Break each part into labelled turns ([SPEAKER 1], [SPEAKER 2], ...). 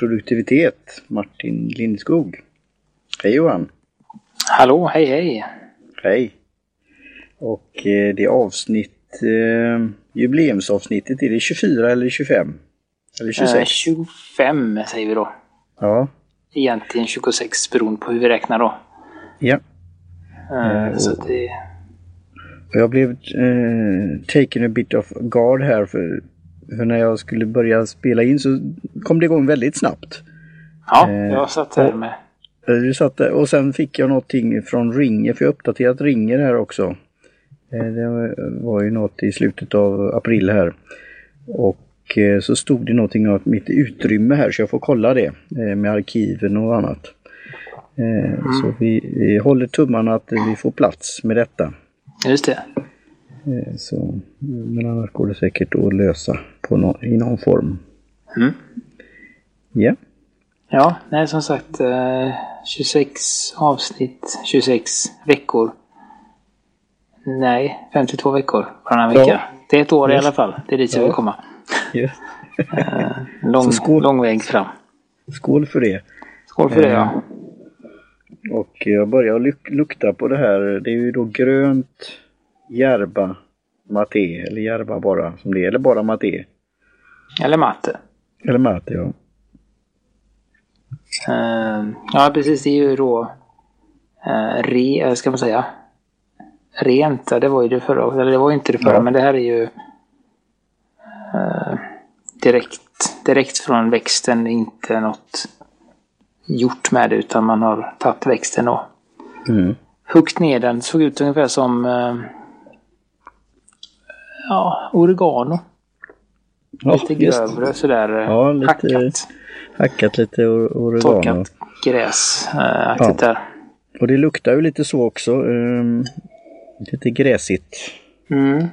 [SPEAKER 1] produktivitet, Martin Lindskog. Hej Johan!
[SPEAKER 2] Hallå, hej hej!
[SPEAKER 1] Hej! Och eh, det är avsnitt, eh, jubileumsavsnittet, är det 24 eller 25? Eller 26?
[SPEAKER 2] Eh, 25 säger vi då.
[SPEAKER 1] Ja.
[SPEAKER 2] Egentligen 26 beroende på hur vi räknar då.
[SPEAKER 1] Ja.
[SPEAKER 2] Eh, så att det...
[SPEAKER 1] Jag blev eh, taken a bit of guard här för, för när jag skulle börja spela in så kom det igång väldigt snabbt.
[SPEAKER 2] Ja,
[SPEAKER 1] Eh,
[SPEAKER 2] jag satt här med.
[SPEAKER 1] Du satt och sen fick jag någonting från Ringer, för jag har uppdaterat Ringer här också. Eh, Det var- ju något i slutet av april här. Och eh, så stod det någonting om mitt utrymme här så jag får kolla det med arkiven och annat. Eh, Så vi, vi håller tummarna att vi får plats med detta.
[SPEAKER 2] Just det.
[SPEAKER 1] Så, men annars går det säkert att lösa på nå- i någon form.
[SPEAKER 2] Mm.
[SPEAKER 1] Ja,
[SPEAKER 2] Ja, nej som sagt. Eh, 26 avsnitt, 26 veckor. Nej, 52 veckor varannan
[SPEAKER 1] Ja.
[SPEAKER 2] vecka. Det är ett år i
[SPEAKER 1] Just.
[SPEAKER 2] alla fall. Det är dit jag
[SPEAKER 1] Ja.
[SPEAKER 2] vill komma.
[SPEAKER 1] ja.
[SPEAKER 2] Lång,
[SPEAKER 1] Så skål.
[SPEAKER 2] lång väg fram.
[SPEAKER 1] skål för det.
[SPEAKER 2] Skål för det
[SPEAKER 1] Eh,
[SPEAKER 2] ja.
[SPEAKER 1] Och jag börjar luk lukta på det här. Det är ju då grönt järba maté, eller järba bara som det är, eller bara maté.
[SPEAKER 2] Eller matte.
[SPEAKER 1] Eller maté, ja.
[SPEAKER 2] Eh, ja, precis. Det är ju då uh, re, eh, ska man säga. Rent, ja, det var ju det förra. Eller det var ju inte det förra,
[SPEAKER 1] Ja.
[SPEAKER 2] men det här är ju eh, direkt, direkt från växten. Inte något gjort med det, utan man har tagit växten och
[SPEAKER 1] Mm.
[SPEAKER 2] huggit ner den. Såg ut ungefär som eh, ja, oregano.
[SPEAKER 1] Ja,
[SPEAKER 2] lite grövre sådär eh,
[SPEAKER 1] Ja, lite-
[SPEAKER 2] hackat.
[SPEAKER 1] Hackat lite or- oregano.
[SPEAKER 2] Torkat gräs äh, aktigt där.
[SPEAKER 1] Och det luktar ju lite så också. ehm, lite gräsigt.
[SPEAKER 2] Mm.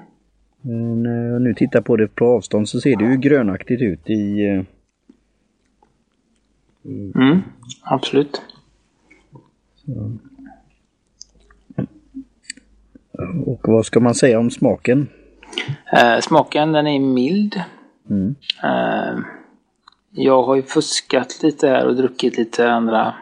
[SPEAKER 1] Men när jag nu tittar på det på avstånd så ser det ju grönaktigt ut i... eh,
[SPEAKER 2] Mm, absolut.
[SPEAKER 1] Och vad ska man säga om smaken?
[SPEAKER 2] Eh, smaken den är mild.
[SPEAKER 1] Mm.
[SPEAKER 2] Eh, jag har ju fuskat lite här och druckit lite andra,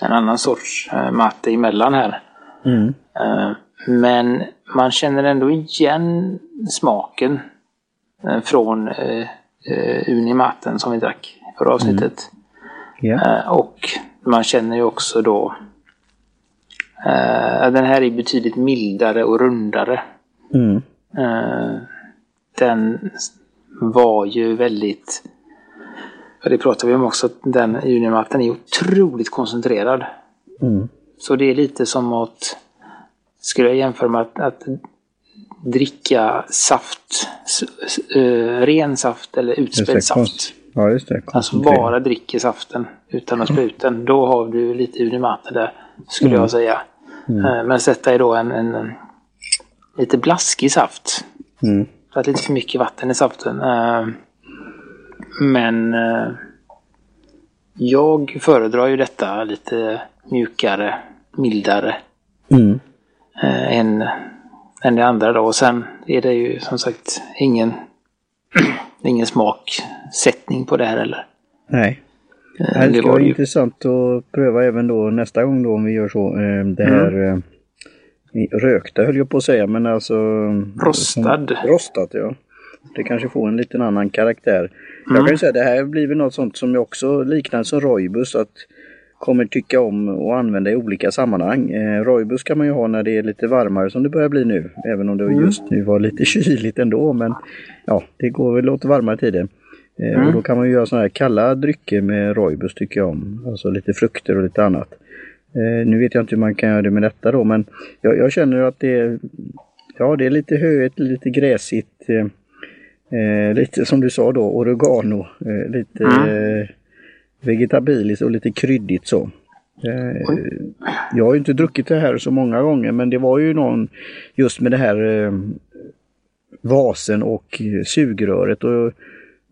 [SPEAKER 2] en annan sorts eh, matte emellan här.
[SPEAKER 1] Mm.
[SPEAKER 2] Eh, men man känner ändå igen smaken från eh, Unimatten som vi drack i förra avsnittet.
[SPEAKER 1] Ja.
[SPEAKER 2] Eh, och man känner ju också då eh, den här är betydligt mildare och rundare.
[SPEAKER 1] Mm.
[SPEAKER 2] Eh, den var ju väldigt... Ja, det pratar vi om också. att Den Unimatten är otroligt koncentrerad.
[SPEAKER 1] Mm.
[SPEAKER 2] Så det är lite som att... Skulle jag jämföra med att, att dricka saft. eh, ren saft eller utspädd saft.
[SPEAKER 1] Ja, just det.
[SPEAKER 2] Alltså bara dricker saften utan att spä ut den. Då har du lite Unimatten där. Skulle
[SPEAKER 1] Mm.
[SPEAKER 2] jag säga. Eh, Men sätta är då en, en, en lite blaskig saft.
[SPEAKER 1] Mm.
[SPEAKER 2] Så att lite för mycket vatten i saften. Eh, Men eh, jag föredrar ju detta lite mjukare, mildare
[SPEAKER 1] Mm.
[SPEAKER 2] eh, än, än det andra då. Och sen är det ju som sagt ingen, ingen smaksättning på det här heller.
[SPEAKER 1] Nej. Det
[SPEAKER 2] det
[SPEAKER 1] ska
[SPEAKER 2] var
[SPEAKER 1] vara
[SPEAKER 2] ju,
[SPEAKER 1] intressant att pröva även då nästa gång då om vi gör så. Det här eh, rökta höll jag på att säga men alltså...
[SPEAKER 2] Rostad.
[SPEAKER 1] Rostat ja. Det kanske får en liten annan karaktär. Jag
[SPEAKER 2] Mm.
[SPEAKER 1] kan ju säga det här blir väl något sånt som jag också liknar som Roibus att kommer tycka om och använda i olika sammanhang. Eh, Roibus kan man ju ha när det är lite varmare som det börjar bli nu. Även om det
[SPEAKER 2] Mm.
[SPEAKER 1] just nu var lite kyligt ändå men ja, det går väl åt varmare tider. Eh,
[SPEAKER 2] Mm.
[SPEAKER 1] Och då kan man ju göra sådana här kalla drycker med Roibus tycker jag om. Alltså lite frukter och lite annat. Eh, nu vet jag inte hur man kan göra det med detta då men jag, jag känner att det är, ja, det är lite höet, lite gräsigt. Eh, eh, lite som du sa då, oregano. Eh, lite eh, vegetabiliskt och lite kryddigt så. Eh, jag har ju inte druckit det här så många gånger men det var ju någon just med det här vasen och sugröret. Och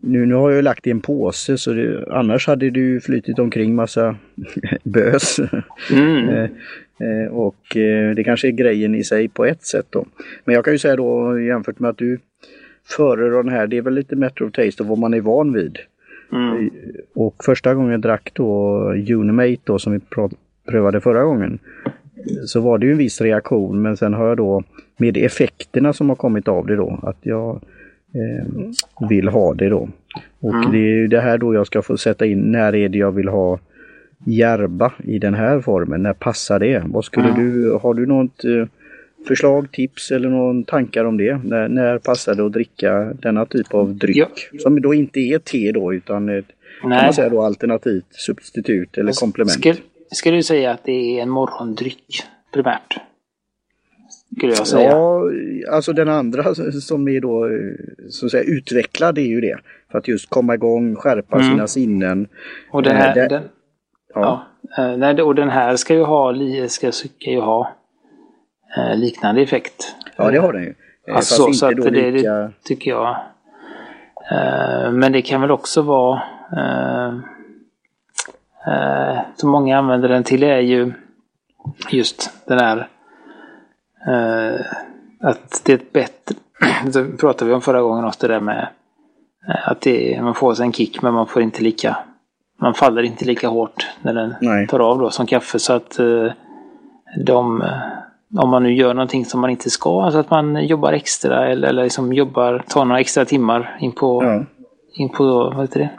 [SPEAKER 1] nu, nu har jag ju lagt i en påse så det, annars hade det ju flytit omkring massa bös.
[SPEAKER 2] mm,
[SPEAKER 1] Eh, eh, och eh, det kanske är grejen i sig på ett sätt då. Men jag kan ju säga då jämfört med att du föredrar den här, det är väl lite matter of taste och vad man är van vid.
[SPEAKER 2] Mm.
[SPEAKER 1] Och första gången jag drack då Unimate då som vi prövade förra gången så var det ju en viss reaktion men sen har jag då med effekterna som har kommit av det då att jag vill ha det då. Och
[SPEAKER 2] Mm.
[SPEAKER 1] det är ju det här då jag ska få sätta in när är det jag vill ha järba i den här formen. När passar det? Vad skulle
[SPEAKER 2] Mm.
[SPEAKER 1] du, har du något eh, förslag, tips eller någon tankar om det? När, när passar det att dricka denna typ av dryck?
[SPEAKER 2] Ja.
[SPEAKER 1] Som då inte är te då utan ett, kan man säga då alternativt substitut eller komplement.
[SPEAKER 2] Skulle, skulle du säga att det är en morgondryck primärt? Skulle jag säga.
[SPEAKER 1] Ja, alltså den andra som är då eh, så att säga, utvecklad är ju det. För att just komma igång, skärpa
[SPEAKER 2] Mm.
[SPEAKER 1] sina sinnen.
[SPEAKER 2] och, den här,
[SPEAKER 1] det-
[SPEAKER 2] den,
[SPEAKER 1] Ja.
[SPEAKER 2] ja. eh, det- och den här ska ju ha, ska, ska ju ha eh, liknande effekt.
[SPEAKER 1] ja, det har den ju. Eh,
[SPEAKER 2] Alltså,
[SPEAKER 1] Fast
[SPEAKER 2] så att det,
[SPEAKER 1] lika...
[SPEAKER 2] det tycker jag. Eh, men det kan väl också vara eh, eh, som många använder den till är ju just den här eh, att det är ett bättre, det pratade vi om förra gången också det där med eh, att det, man får sig en kick men man får inte lika man faller inte lika hårt när den
[SPEAKER 1] Nej.
[SPEAKER 2] tar av då som kaffe så att eh, de eh, om man nu gör någonting som man inte ska, alltså att man jobbar extra eller, eller liksom jobbar, tar några extra timmar in på,
[SPEAKER 1] Ja.
[SPEAKER 2] in på, vad heter det?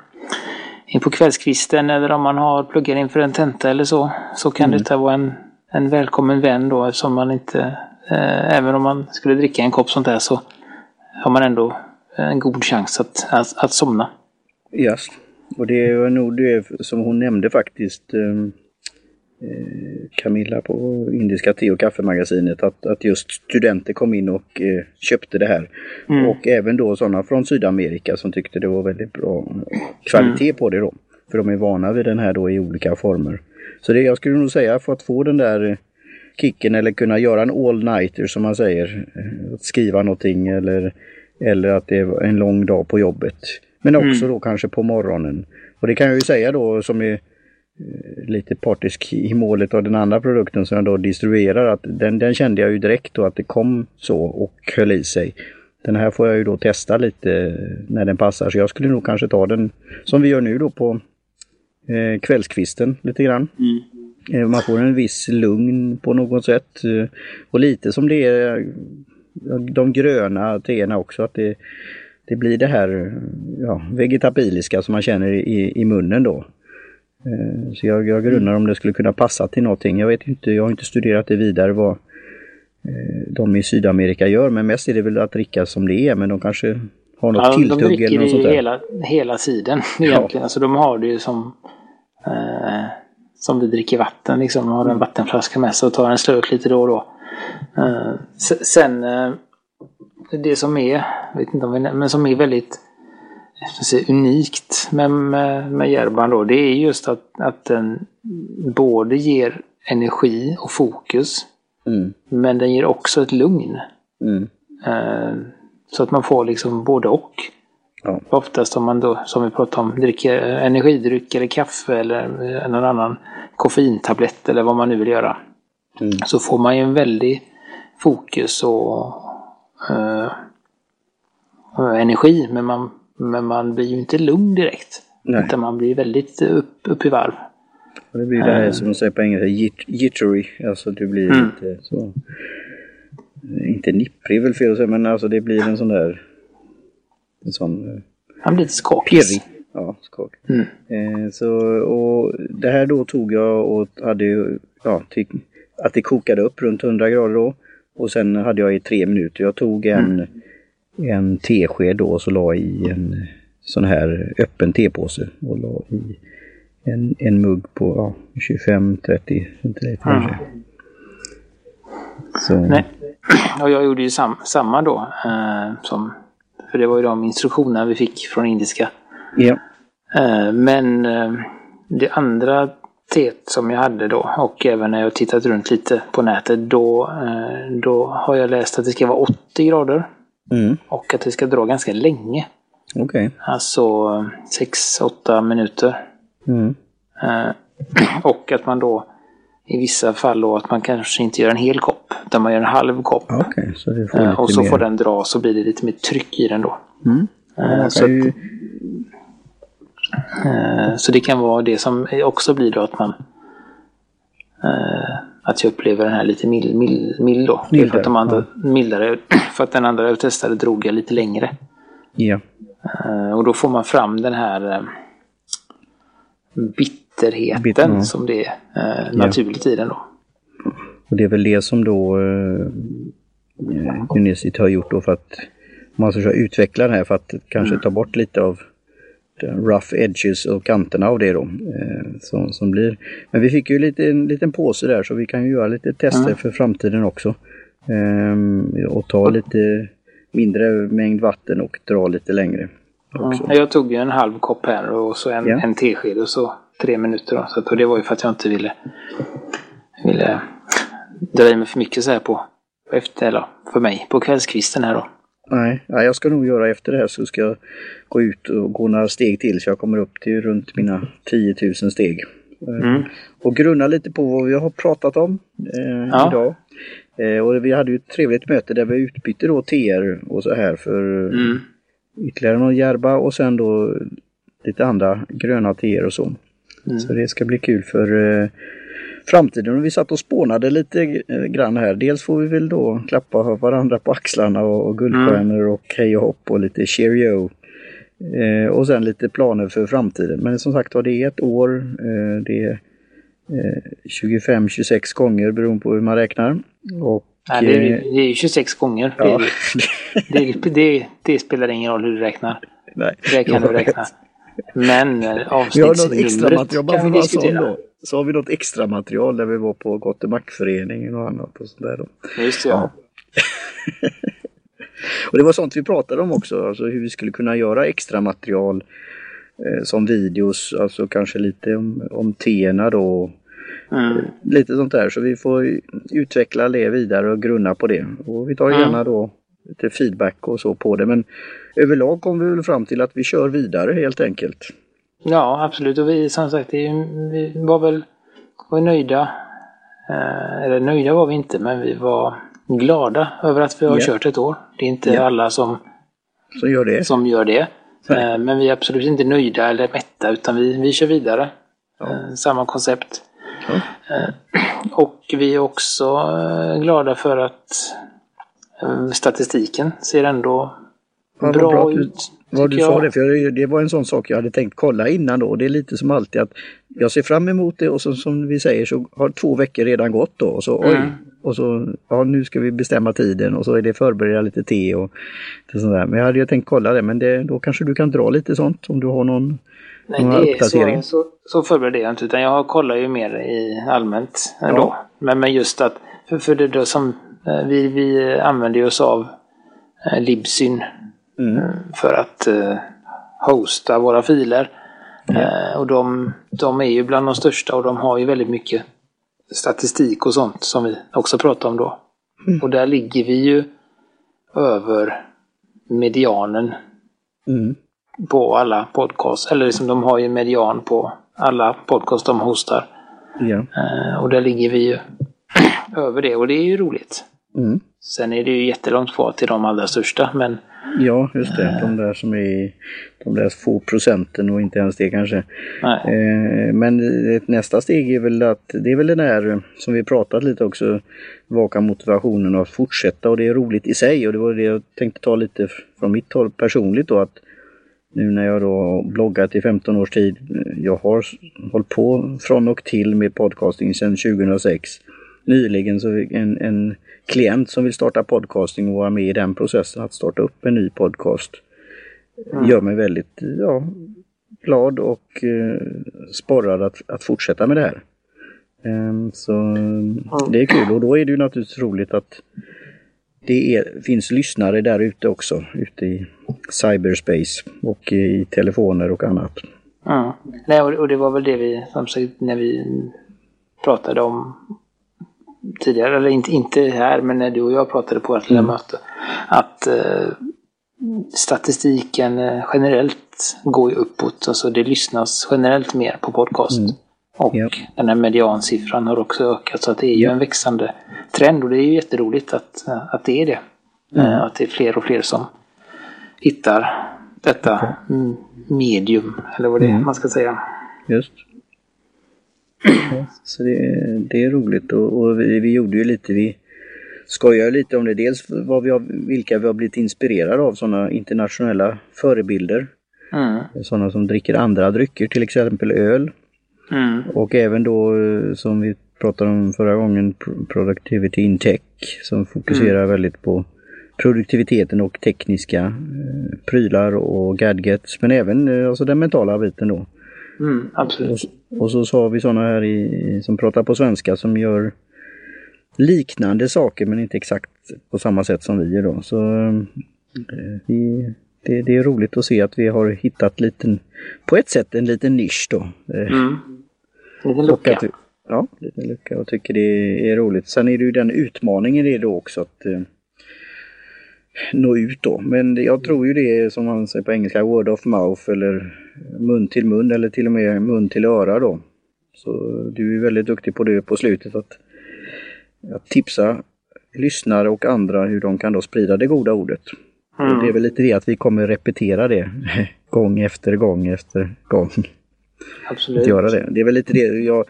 [SPEAKER 2] In på kvällskvisten eller om man har pluggar inför en tenta eller så, så kan
[SPEAKER 1] Mm.
[SPEAKER 2] detta vara en, en välkommen vän då eftersom man inte, även om man skulle dricka en kopp sånt där så har man ändå en god chans att, att, att somna.
[SPEAKER 1] Just. Och det var nog det som hon nämnde faktiskt ehm, eh, Camilla på Indiska te och kaffemagasinet att, att just studenter kom in och eh, köpte det här.
[SPEAKER 2] Mm.
[SPEAKER 1] Och även då sådana från Sydamerika som tyckte det var väldigt bra kvalitet
[SPEAKER 2] Mm.
[SPEAKER 1] på det då. För de är vana vid den här då i olika former. Så det jag skulle nog säga för att få den där kicken eller kunna göra en all-nighter som man säger. eh, Att skriva någonting eller, eller att det är en lång dag på jobbet. Men också då kanske på morgonen. Och det kan jag ju säga då som är eh, lite partisk i målet av den andra produkten som jag då distribuerar att den, den kände jag ju direkt då att det kom så och höll i sig. Den här får jag ju då testa lite när den passar så jag skulle nog kanske ta den som vi gör nu då på eh, kvällskvisten lite grann. Eh, Man får en viss lugn på något sätt. eh, Och lite som det är eh, de gröna teerna också. Att det, det blir det här eh, ja, vegetabiliska som man känner i, i munnen då. Eh, Så jag, jag grunnar om det skulle kunna passa till någonting. Jag vet inte, jag har inte studerat det vidare vad eh, de i Sydamerika gör. Men mest är det väl att dricka som det är. Men de kanske har något
[SPEAKER 2] Ja, de
[SPEAKER 1] tilltugg eller
[SPEAKER 2] dricker
[SPEAKER 1] något sånt
[SPEAKER 2] det
[SPEAKER 1] där.
[SPEAKER 2] hela, hela tiden egentligen. Alltså de har det ju som eh, som vi dricker vatten liksom. Har en vattenflaska med sig och tar en slurk lite då och då. Eh, se- sen eh, det som är, vet inte om vi, men som är väldigt säga, unikt med, med, med järban då. Det är just att, att den både ger energi och fokus.
[SPEAKER 1] Mm,
[SPEAKER 2] Men den ger också ett lugn.
[SPEAKER 1] mm,
[SPEAKER 2] Eh, så att man får liksom både och.
[SPEAKER 1] Ja,
[SPEAKER 2] Oftast om man då, som vi pratade om, dricker energidryck eller kaffe eller eh, någon annan koffeintablett eller vad man nu vill göra.
[SPEAKER 1] mm,
[SPEAKER 2] Så får man ju en väldig fokus och eh, och energi. Men man, men man blir ju inte lugn direkt.
[SPEAKER 1] Nej.
[SPEAKER 2] Utan man blir väldigt upp, upp i varv.
[SPEAKER 1] Och det blir det här som de säger på engelska, jit- jittery. Alltså du blir
[SPEAKER 2] Mm.
[SPEAKER 1] lite så... Inte nipprig väl fel att säga, men alltså det blir en sån där... En sån... eh,
[SPEAKER 2] Man blir lite skakig.
[SPEAKER 1] Ja, skak.
[SPEAKER 2] Mm.
[SPEAKER 1] Eh, så, och det här då tog jag och hade ju, ja, att det kokade upp runt 100 grader då. Och sen hade jag i tre minuter. Jag tog en, en tesked då och så la i en sån här öppen tepåse och la i en, en mugg på ja, 25-30 centiliter kanske. Så,
[SPEAKER 2] Nej. Och jag gjorde ju sam, samma då. Eh, som, för det var ju de instruktionerna vi fick från indiska.
[SPEAKER 1] ja.
[SPEAKER 2] Eh, men eh, det andra teet som jag hade då och även när jag tittat runt lite på nätet då, eh, då har jag läst att det ska vara 80 grader
[SPEAKER 1] Mm,
[SPEAKER 2] och att det ska dra ganska länge.
[SPEAKER 1] Okej.
[SPEAKER 2] Alltså 6-8 minuter.
[SPEAKER 1] Mm.
[SPEAKER 2] Och att man då i vissa fall då att man kanske inte gör en hel kopp utan man gör en halv kopp.
[SPEAKER 1] Ja, Okej, så
[SPEAKER 2] Eh, och så
[SPEAKER 1] mer.
[SPEAKER 2] får den dra så blir det lite mer tryck i den då.
[SPEAKER 1] Mm.
[SPEAKER 2] Eh,
[SPEAKER 1] Man
[SPEAKER 2] så
[SPEAKER 1] kan
[SPEAKER 2] att,
[SPEAKER 1] ju,
[SPEAKER 2] Eh, så det kan vara det som också blir då att man att jag upplever den här lite mild, mild, mild då. Det är för att de andra, mildare, för att den andra jag testade drog jag lite längre.
[SPEAKER 1] Ja.
[SPEAKER 2] Och då får man fram den här bitterheten
[SPEAKER 1] Bitter, ja.
[SPEAKER 2] som det är naturligt i den då.
[SPEAKER 1] Och det är väl det som då eh, Genesit har gjort då för att man ska utveckla det här för att kanske ta bort lite av rough edges och kanterna av det då. Eh, som, som blir. Men vi fick ju lite, en liten påse där så vi kan ju göra lite tester
[SPEAKER 2] Mm.
[SPEAKER 1] för framtiden också. Ehm, och ta lite mindre mängd vatten och dra lite längre. Också.
[SPEAKER 2] Ja, Jag tog ju en halv kopp här och så en,
[SPEAKER 1] Ja.
[SPEAKER 2] en tesked och så tre minuter. Då. Så att, och det var ju för att jag inte ville, ville dra i mig för mycket så här på efter, eller för mig, på kvällskvisten här då.
[SPEAKER 1] Nej, ja, jag ska nog göra efter det här så ska jag gå ut och gå några steg till så jag kommer upp till runt mina 10 000 steg. Eh,
[SPEAKER 2] Mm.
[SPEAKER 1] Och grunna lite på vad vi har pratat om eh,
[SPEAKER 2] Ja.
[SPEAKER 1] idag. Eh, och vi hade ju ett trevligt möte där vi utbytte då TR och så här för
[SPEAKER 2] Mm.
[SPEAKER 1] ytterligare någon järba och sen då lite andra gröna TR och så.
[SPEAKER 2] Mm.
[SPEAKER 1] Så det ska bli kul för eh, framtiden. Och vi satt och spånade lite eh, grann här. Dels får vi väl då klappa varandra på axlarna och, och guldstjärnor och hej och hopp och lite cheerio. Eh, och sen lite planer för framtiden. Men som sagt var, det är ett år. Eh, det är eh, 25-26 gånger beroende på hur man räknar. Och,
[SPEAKER 2] Nej, det, är,
[SPEAKER 1] eh,
[SPEAKER 2] det är ju 26 gånger. Det,
[SPEAKER 1] ja.
[SPEAKER 2] ju- det, det, det spelar ingen roll hur du räknar.
[SPEAKER 1] Nej,
[SPEAKER 2] Det kan du räkna. Men eh, avsnittsnumret kan vi diskutera.
[SPEAKER 1] då. Så har vi något extra material där vi var på Gott föreningen och annat och sådär då.
[SPEAKER 2] Just det, ja.
[SPEAKER 1] Och det var sånt vi pratade om också, alltså hur vi skulle kunna göra extra material eh, som videos, alltså kanske lite om, om teerna då.
[SPEAKER 2] Mm.
[SPEAKER 1] Lite sånt där, så vi får utveckla det vidare och grunna på det. Och vi tar
[SPEAKER 2] Mm.
[SPEAKER 1] gärna då lite feedback och så på det, men överlag kom vi väl fram till att vi kör vidare helt enkelt.
[SPEAKER 2] Ja, absolut. Och vi som sagt, vi var väl var nöjda. Eh, eller nöjda var vi inte, men vi var glada över att vi har
[SPEAKER 1] Ja.
[SPEAKER 2] kört ett år. Det är inte
[SPEAKER 1] Ja.
[SPEAKER 2] alla som,
[SPEAKER 1] Så gör det.
[SPEAKER 2] som gör det. Eh, men vi är absolut inte nöjda eller mätta, utan vi, vi kör vidare. Eh, samma koncept.
[SPEAKER 1] Ja.
[SPEAKER 2] Och vi är också glada för att statistiken ser ändå
[SPEAKER 1] Ja,
[SPEAKER 2] bra,
[SPEAKER 1] bra
[SPEAKER 2] ut.
[SPEAKER 1] Vad du sa det, för det var en sån sak jag hade tänkt kolla innan då. Det är lite som alltid att jag ser fram emot det och så, som vi säger så har två veckor redan gått då. Och så, oj,
[SPEAKER 2] Mm.
[SPEAKER 1] och så ja, nu ska vi bestämma tiden och så är det förbereda lite te och sånt där. Men jag hade ju tänkt kolla det, men det, då kanske du kan dra lite sånt om du har någon
[SPEAKER 2] Nej,
[SPEAKER 1] några
[SPEAKER 2] det är så, så, så förbereder jag inte. Utan jag kollar ju mer i allmänt
[SPEAKER 1] Ja.
[SPEAKER 2] Men, men just att, för, för det då som eh, vi, vi använder oss av eh, Libsyn
[SPEAKER 1] Mm.
[SPEAKER 2] eh, för att eh, hosta våra filer. Eh, och de, de är ju bland de största och de har ju väldigt mycket statistik och sånt som vi också pratar om då.
[SPEAKER 1] Mm.
[SPEAKER 2] Och där ligger vi ju över medianen
[SPEAKER 1] Mm.
[SPEAKER 2] på alla podcast. Eller liksom de har ju median på alla podcast de hostar.
[SPEAKER 1] Ja.
[SPEAKER 2] Eh, och där ligger vi ju över det och det är ju roligt.
[SPEAKER 1] Mm.
[SPEAKER 2] Sen är det ju jättelångt kvar till de allra största men
[SPEAKER 1] ja, just det. De där som är de där få procenten och inte ens det kanske.
[SPEAKER 2] nej.
[SPEAKER 1] Eh, Men nästa steg är väl att det är väl den här som vi pratat lite också, vaka motivationen och att fortsätta och det är roligt i sig och det var det jag tänkte ta lite från mitt håll personligt då att nu när jag då bloggat i 15 års tid, eh, jag har hållit på från och till med podcasting sedan 2006. Nyligen så en, en klient som vill starta podcasting och vara med i den processen att starta upp en ny podcast gör mig väldigt ja, glad och eh, sporrad att, att fortsätta med det här. Ehm, så det är kul och då är det ju naturligtvis roligt att det är, finns lyssnare där ute också, ute i cyberspace och i telefoner och annat.
[SPEAKER 2] Mm. Nej, och, och det var väl det vi, som sagt, när vi pratade om tidigare, eller inte, inte här, men när du och jag pratade på ett lilla möte. Att eh, statistiken eh, generellt går ju uppåt. Alltså det lyssnas generellt mer på podcast. Och
[SPEAKER 1] Ja.
[SPEAKER 2] den här mediansiffran har också ökat. Så att det är ju en växande trend och det är ju jätteroligt att, att det är det. Eh, Att det är fler och fler som hittar detta medium, eller vad det är mm. man ska säga.
[SPEAKER 1] Just. Så det, det är roligt och, och vi, vi, gjorde ju lite, vi skojar lite om det. Dels vad vi har, vilka vi har blivit inspirerade av, sådana internationella förebilder. Mm. Sådana som dricker andra drycker, till exempel öl. Mm. Och även då som vi pratade om förra gången, Productivity in Tech, som fokuserar mm. väldigt på produktiviteten och tekniska eh, prylar och gadgets, men även eh, alltså den mentala biten då.
[SPEAKER 2] Mm, absolut.
[SPEAKER 1] Och, och, så, så har vi sådana här i, som pratar på svenska som gör liknande saker men inte exakt på samma sätt som vi gör då. Så vi, det, det, är roligt att se att vi har hittat liten, på ett sätt en liten nisch då.
[SPEAKER 2] Eh, mm. En liten lucka.
[SPEAKER 1] Vi, ja, liten lucka och tycker det är roligt. Sen är det ju den utmaningen det är då också att eh, nå ut då. Men jag tror ju det är som man säger på engelska, word of mouth eller mun till mun eller till och med mun till öra då. Så du är väldigt duktig på det på slutet att, att tipsa lyssnare och andra hur de kan då sprida det goda ordet. Mm. Det är väl lite det att vi kommer repetera det gång efter gång efter gång.
[SPEAKER 2] Absolut. Att
[SPEAKER 1] göra det. det är väl lite det jag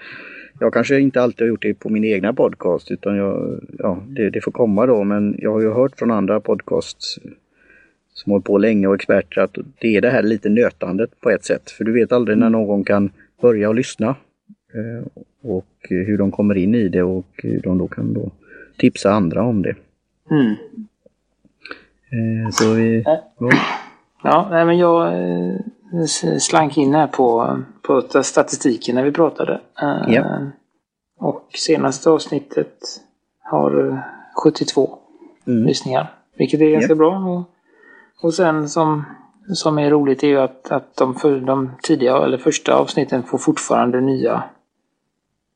[SPEAKER 1] jag kanske inte alltid har gjort det på min egna podcast utan jag, ja, det, det får komma då men jag har ju hört från andra podcasts som hållit på länge och experter att det är det här lite nötandet på ett sätt. För du vet aldrig när mm. någon kan börja och lyssna eh, och hur de kommer in i det och hur de då kan då tipsa andra om det.
[SPEAKER 2] Mm.
[SPEAKER 1] Eh, så vi...
[SPEAKER 2] Äh. Ja, ja nej, men jag slank in här på, på statistiken när vi pratade.
[SPEAKER 1] Ja.
[SPEAKER 2] Och senaste avsnittet har 72 mm. lyssningar. Vilket är ganska ja. bra. Och, och sen som, som är roligt är ju att, att de, för, de tidiga eller första avsnitten får fortfarande nya,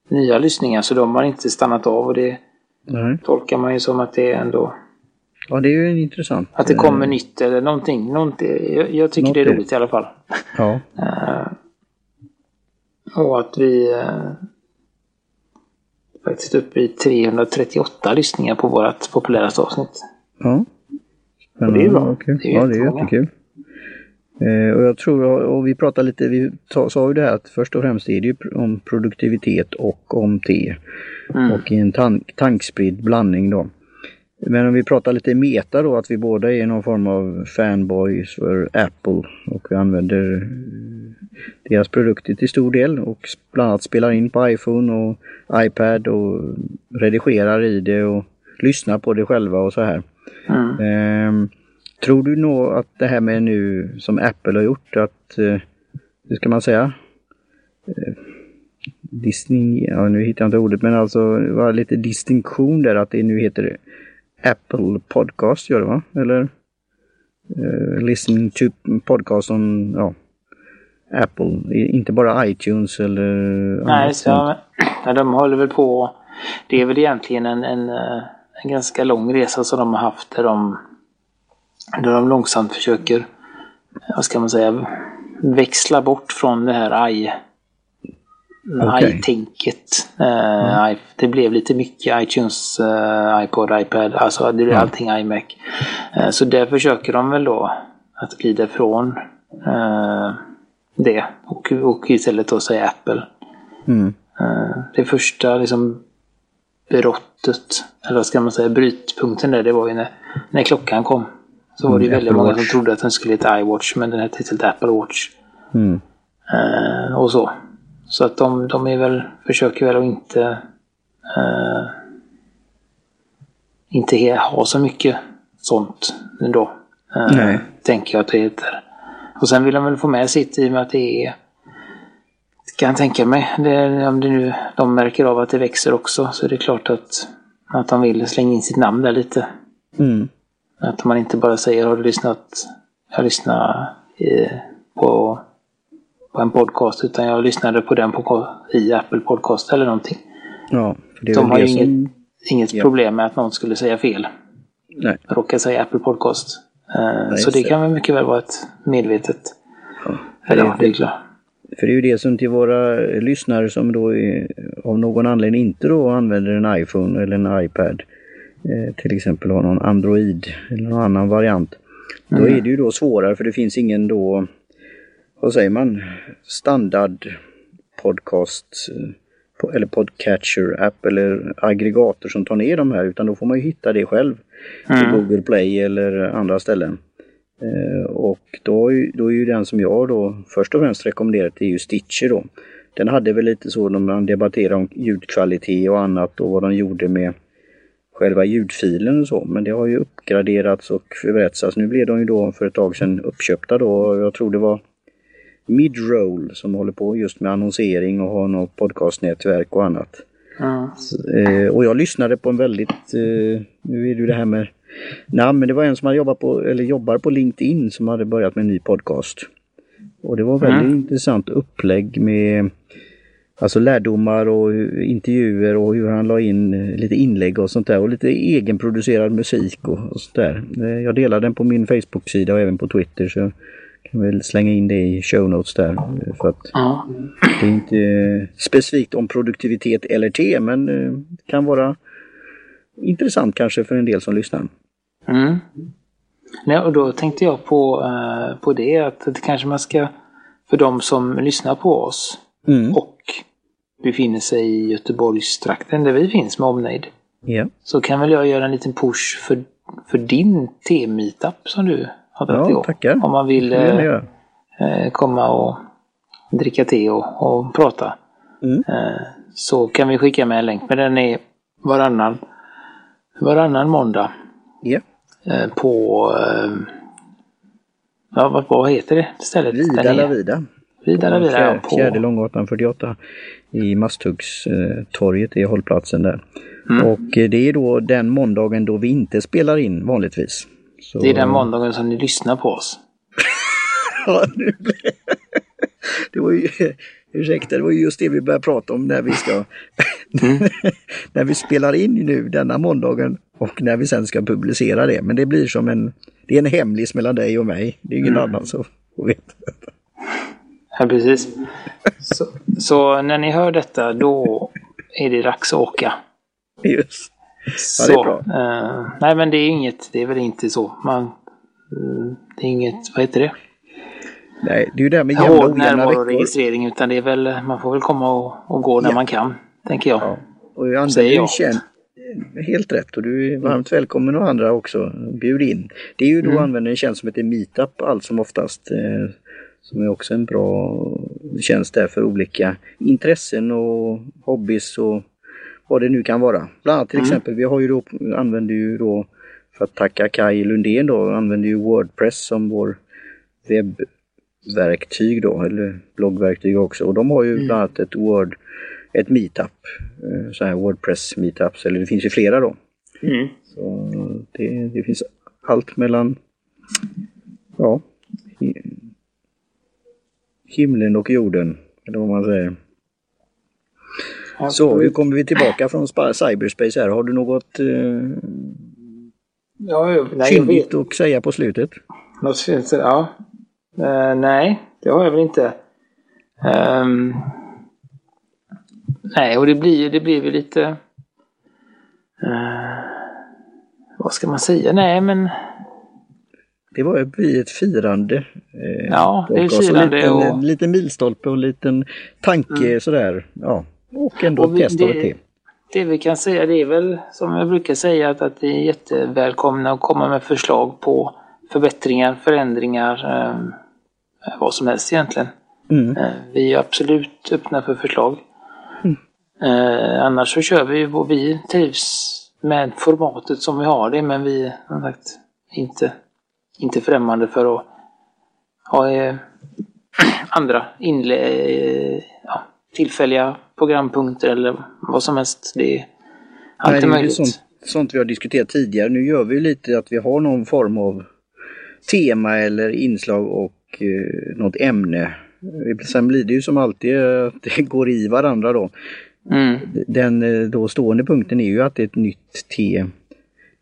[SPEAKER 2] nya lyssningar. Så de har inte stannat av och det Nej. tolkar man ju som att det är ändå
[SPEAKER 1] Ja, det är ju intressant.
[SPEAKER 2] Att det kommer nytt eller någonting. någonting jag, jag tycker Något det är roligt i alla fall.
[SPEAKER 1] Ja.
[SPEAKER 2] Uh, och att vi uh, faktiskt uppe i 338 lyssningar på vårt populäraste avsnitt.
[SPEAKER 1] Ja.
[SPEAKER 2] Spännande. det är bra.
[SPEAKER 1] Okay. Det är ja, det är jättekul. Eh, och jag tror, och vi pratar lite, vi sa ju det här att först och främst är det ju om produktivitet och om te. Mm. Och i en tan tankspridd blandning då. Men om vi pratar lite meta då, att vi båda är någon form av fanboys för Apple och vi använder deras produkter till stor del och bland annat spelar in på iPhone och iPad och redigerar i det och lyssnar på det själva och så här.
[SPEAKER 2] Mm.
[SPEAKER 1] Ehm, tror du nog att det här med nu som Apple har gjort att, eh, hur ska man säga? Eh, Disney, ja nu hittar jag inte ordet men alltså var lite distinktion där att det nu heter Apple Podcast gör det va? Eller uh, Listen to Podcast on ja, Apple, inte bara iTunes eller
[SPEAKER 2] Nej, så, ja, de håller väl på. Det är väl egentligen en, en, eh, en ganska lång resa som de har haft där de, där de långsamt försöker, vad ska man säga, växla bort från det här i okay. i-tänket. Uh, mm. Det blev lite mycket iTunes, uh, iPod, iPad, alltså det blev mm. allting iMac. Uh, så där försöker de väl då att glida ifrån det och, och istället då säga Apple.
[SPEAKER 1] Mm.
[SPEAKER 2] det första liksom brottet, eller vad ska man säga, brytpunkten där, det var ju när, när klockan kom. Så var det ju mm, väldigt Apple många Watch. som trodde att den skulle heta iWatch, men den hette istället Apple Watch.
[SPEAKER 1] Mm.
[SPEAKER 2] och så. Så att de, de är väl, försöker väl att inte eh, inte ha så mycket sånt ändå.
[SPEAKER 1] Eh, Nej.
[SPEAKER 2] Tänker jag att det heter. Och sen vill de väl få med sitt i och med att det är kan jag tänka mig. Det, om det nu, de märker av att det växer också så är det klart att, att de vill slänga in sitt namn där lite.
[SPEAKER 1] Mm.
[SPEAKER 2] Att man inte bara säger har du lyssnat, jag lyssnar eh, på på en podcast utan jag lyssnade på den på, i Apple Podcast eller någonting.
[SPEAKER 1] Ja,
[SPEAKER 2] De har ju som... inget, inget ja. problem med att någon skulle säga fel.
[SPEAKER 1] Nej.
[SPEAKER 2] Råkar säga Apple Podcast. Uh, Nej, så det kan väl mycket väl vara ett medvetet.
[SPEAKER 1] Ja,
[SPEAKER 2] eller ja, det är klart.
[SPEAKER 1] För det är ju det som till våra lyssnare som då är, av någon anledning inte då använder en iPhone eller en iPad. Eh, till exempel har någon Android eller någon annan variant. Då är det ju då svårare för det finns ingen då, vad säger man, standard podcast eller podcatcher-app eller aggregator som tar ner de här utan då får man ju hitta det själv mm. på Google Play eller andra ställen. Eh, och då, då är ju den som jag då först och främst rekommenderat det är ju Stitcher då. Den hade väl lite så när man debatterade om ljudkvalitet och annat och vad de gjorde med själva ljudfilen och så. Men det har ju uppgraderats och förbättrats. Nu blev de ju då för ett tag sedan uppköpta då. Jag tror det var Midroll som håller på just med annonsering och har något podcastnätverk och annat. Mm. Så, eh, och jag lyssnade på en väldigt, eh, nu är det ju det här med namn, men det var en som hade jobbat på, eller jobbar på LinkedIn som hade börjat med en ny podcast. Och det var väldigt mm. intressant upplägg med Alltså lärdomar och intervjuer och hur han la in eh, lite inlägg och sånt där och lite egenproducerad musik och, och sånt där. Eh, jag delar den på min Facebook-sida och även på Twitter så jag väl slänga in det i show notes där. Eh, för att ja. Det är inte specifikt om produktivitet eller te men kan vara intressant kanske för en del som lyssnar.
[SPEAKER 2] Mm. Nej, och då tänkte jag på, på det att det kanske man ska, för de som lyssnar på oss mm. och befinner sig i Göteborgstrakten där vi finns med omnejd.
[SPEAKER 1] Yeah.
[SPEAKER 2] Så kan väl jag göra en liten push för, för din te-meetup som du har dragit
[SPEAKER 1] ja, igång. Tackar.
[SPEAKER 2] Om man vill eh, eh, komma och dricka te och, och prata. Mm. Eh, så kan vi skicka med en länk. Men den är varannan, varannan måndag.
[SPEAKER 1] Yeah.
[SPEAKER 2] Eh, på... Eh, ja, vad, vad heter det stället?
[SPEAKER 1] Vida la Vida.
[SPEAKER 2] Vida la Vida,
[SPEAKER 1] ja. På... Fjärde Långgatan 48 i Masthuggstorget är hållplatsen där. Mm. Och eh, det är då den måndagen då vi inte spelar in vanligtvis.
[SPEAKER 2] Så... Det är den måndagen som ni lyssnar på oss.
[SPEAKER 1] ja, nu det var ju, ursäkta, det var just det vi började prata om när vi ska, mm. när vi spelar in nu denna måndagen och när vi sen ska publicera det. Men det blir som en, det är en hemlis mellan dig och mig. Det är ingen mm. annan som vet.
[SPEAKER 2] Ja, precis. Så, så, när ni hör detta, då är det dags att åka.
[SPEAKER 1] Just.
[SPEAKER 2] Ja, så, det är bra. Eh, nej, men det är inget, det är väl inte så. Man, mm, det är inget, vad heter det?
[SPEAKER 1] Nej, det är ju det här med jämna och ojämna
[SPEAKER 2] veckor. registrering, utan det är väl, man får väl komma och, och gå när ja. man kan, tänker jag. Ja.
[SPEAKER 1] Och jag använder ju känd, helt rätt och du är varmt välkommen och andra också. Bjud in. Det är ju då mm. använder en tjänst som heter Meetup allt som oftast. Eh, som är också en bra tjänst där för olika intressen och hobbys och vad det nu kan vara. Bland annat till mm. exempel, vi har ju då, använder ju då för att tacka Kaj Lundén då, använder ju Wordpress som vår webbverktyg då, eller bloggverktyg också. Och de har ju mm. bland annat ett Word, ett meetup, eh, så här Wordpress meetups, eller det finns ju flera då.
[SPEAKER 2] Mm.
[SPEAKER 1] Så det, det finns allt mellan, ja, himlen och jorden. Eller vad man säger. Så, nu kommer vi tillbaka från cyberspace här. Har du något eh,
[SPEAKER 2] ja,
[SPEAKER 1] fyndigt att säga på slutet?
[SPEAKER 2] Något fint? Ja. Uh, nej, det har jag väl inte. Um, nej, och det blir, det blir väl lite... Uh, vad ska man säga? Nej, men
[SPEAKER 1] det var ett firande. Eh,
[SPEAKER 2] ja, det är firande.
[SPEAKER 1] En liten, och... en liten milstolpe och en liten tanke mm. sådär. Ja, och ändå och vi, ett te.
[SPEAKER 2] Det vi kan säga det är väl som jag brukar säga att, att vi är jättevälkomna att komma med förslag på förbättringar, förändringar, eh, vad som helst egentligen. Mm. Eh, vi är absolut öppna för förslag. Mm. Eh, annars så kör vi och vi trivs med formatet som vi har det men vi som sagt inte inte främmande för att ha eh, andra inle eh, tillfälliga programpunkter eller vad som helst. Det är alltid Nej, möjligt.
[SPEAKER 1] Sånt, sånt vi har diskuterat tidigare. Nu gör vi lite att vi har någon form av tema eller inslag och eh, något ämne. Sen blir det ju som alltid att det går i varandra då.
[SPEAKER 2] Mm.
[SPEAKER 1] Den eh, då stående punkten är ju att det är ett nytt te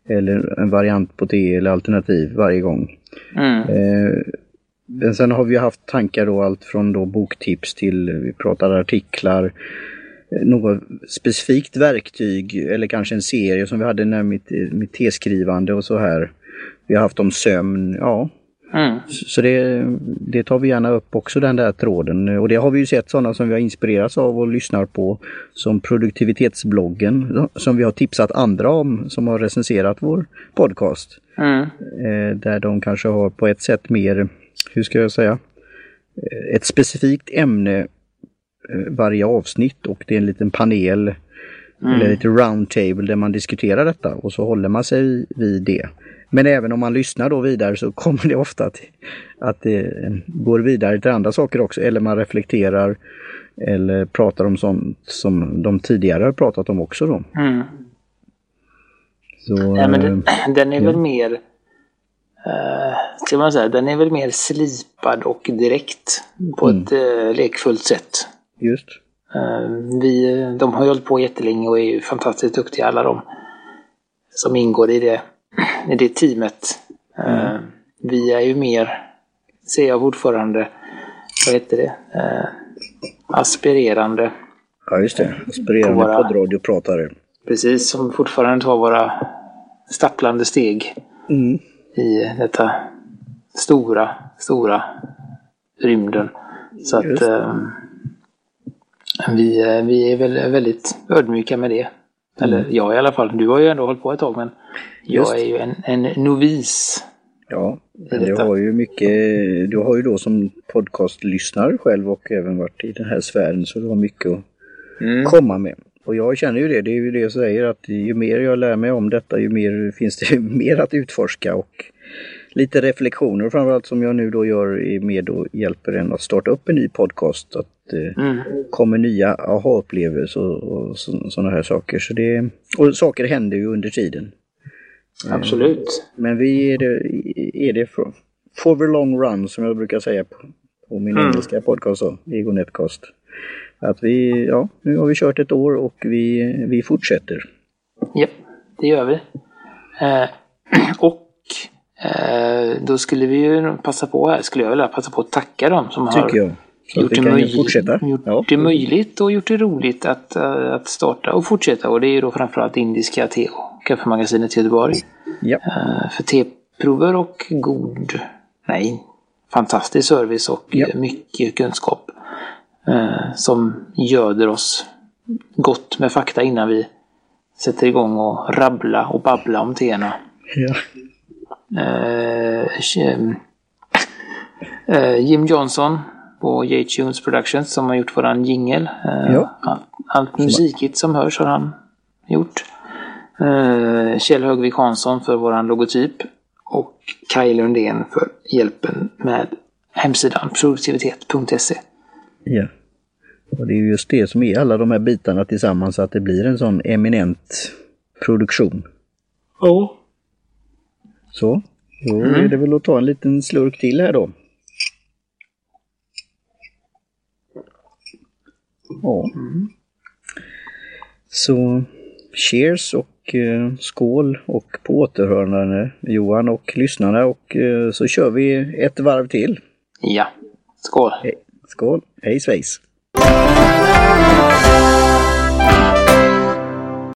[SPEAKER 1] eller en variant på det eller alternativ varje gång.
[SPEAKER 2] Mm.
[SPEAKER 1] Eh, men sen har vi haft tankar då allt från då boktips till vi pratar artiklar, eh, något specifikt verktyg eller kanske en serie som vi hade när mitt, mitt teskrivande och så här. Vi har haft om sömn, ja. Mm. Så det, det tar vi gärna upp också den där tråden och det har vi ju sett sådana som vi har inspirerats av och lyssnar på som produktivitetsbloggen som vi har tipsat andra om som har recenserat vår podcast. Mm. Eh, där de kanske har på ett sätt mer, hur ska jag säga, ett specifikt ämne eh, varje avsnitt och det är en liten panel mm. eller lite roundtable där man diskuterar detta och så håller man sig vid det. Men även om man lyssnar då vidare så kommer det ofta att, att det går vidare till andra saker också eller man reflekterar eller pratar om sånt som de tidigare har pratat om också då. Mm.
[SPEAKER 2] Så, Nej, men den, eh, den är ja. väl mer uh, ska man säga, den är väl mer slipad och direkt på mm. ett uh, lekfullt sätt.
[SPEAKER 1] Just.
[SPEAKER 2] Uh, vi, de har ju hållit på jättelänge och är ju fantastiskt duktiga alla de som ingår i det i det teamet. Mm. Uh, vi är ju mer, ser jag fortfarande, vad heter det, uh, aspirerande.
[SPEAKER 1] Ja just det, aspirerande våra, poddradiopratare.
[SPEAKER 2] Precis, som fortfarande tar våra stapplande steg mm. I detta stora, stora rymden. Så att uh, vi, vi är väl väldigt ödmjuka med det. Eller mm. jag i alla fall. Du har ju ändå hållit på ett tag men jag är ju en, en novis.
[SPEAKER 1] Ja, men du har ju mycket, du har ju då som podcastlyssnare själv och även varit i den här sfären så du har mycket att mm. komma med. Och jag känner ju det, det är ju det jag säger att ju mer jag lär mig om detta ju mer finns det mer att utforska och lite reflektioner framförallt som jag nu då gör med och hjälper en att starta upp en ny podcast. Att eh, mm. kommer nya aha-upplevelser och, och sådana här saker. Så det, och saker händer ju under tiden.
[SPEAKER 2] Absolut.
[SPEAKER 1] Men vi är det, är det for, for the long run som jag brukar säga på, på min mm. engelska podcast, Egonetcast. Att vi, ja, nu har vi kört ett år och vi, vi fortsätter.
[SPEAKER 2] Ja, det gör vi. Eh, och eh, då skulle vi ju passa på här, skulle jag vilja passa på att tacka dem som
[SPEAKER 1] Tycker har jag. Så gjort, det, möj gjort
[SPEAKER 2] ja. det möjligt och gjort det roligt att, uh, att starta och fortsätta. Och det är ju då framförallt indiska te och kaffemagasinet i Göteborg. Ja. Uh, för teprover och god, nej, fantastisk service och ja. mycket kunskap. Uh, som göder oss gott med fakta innan vi sätter igång och rabbla och babbla om teerna. Ja. Jim Johnson på J-Tunes Productions som har gjort våran jingel. Eh, ja. Allt, allt musikigt som hörs har han gjort. Eh, Kjell Högvik Hansson för våran logotyp. Och Kaj Lundén för hjälpen med hemsidan produktivitet.se.
[SPEAKER 1] Ja. Och det är just det som är alla de här bitarna tillsammans, att det blir en sån eminent produktion.
[SPEAKER 2] Ja.
[SPEAKER 1] Så, då mm. är det väl att ta en liten slurk till här då. Ja. Mm. Så cheers och eh, skål och på återhörande Johan och lyssnarna och eh, så kör vi ett varv till.
[SPEAKER 2] Ja, skål!
[SPEAKER 1] He skål! Hej svejs!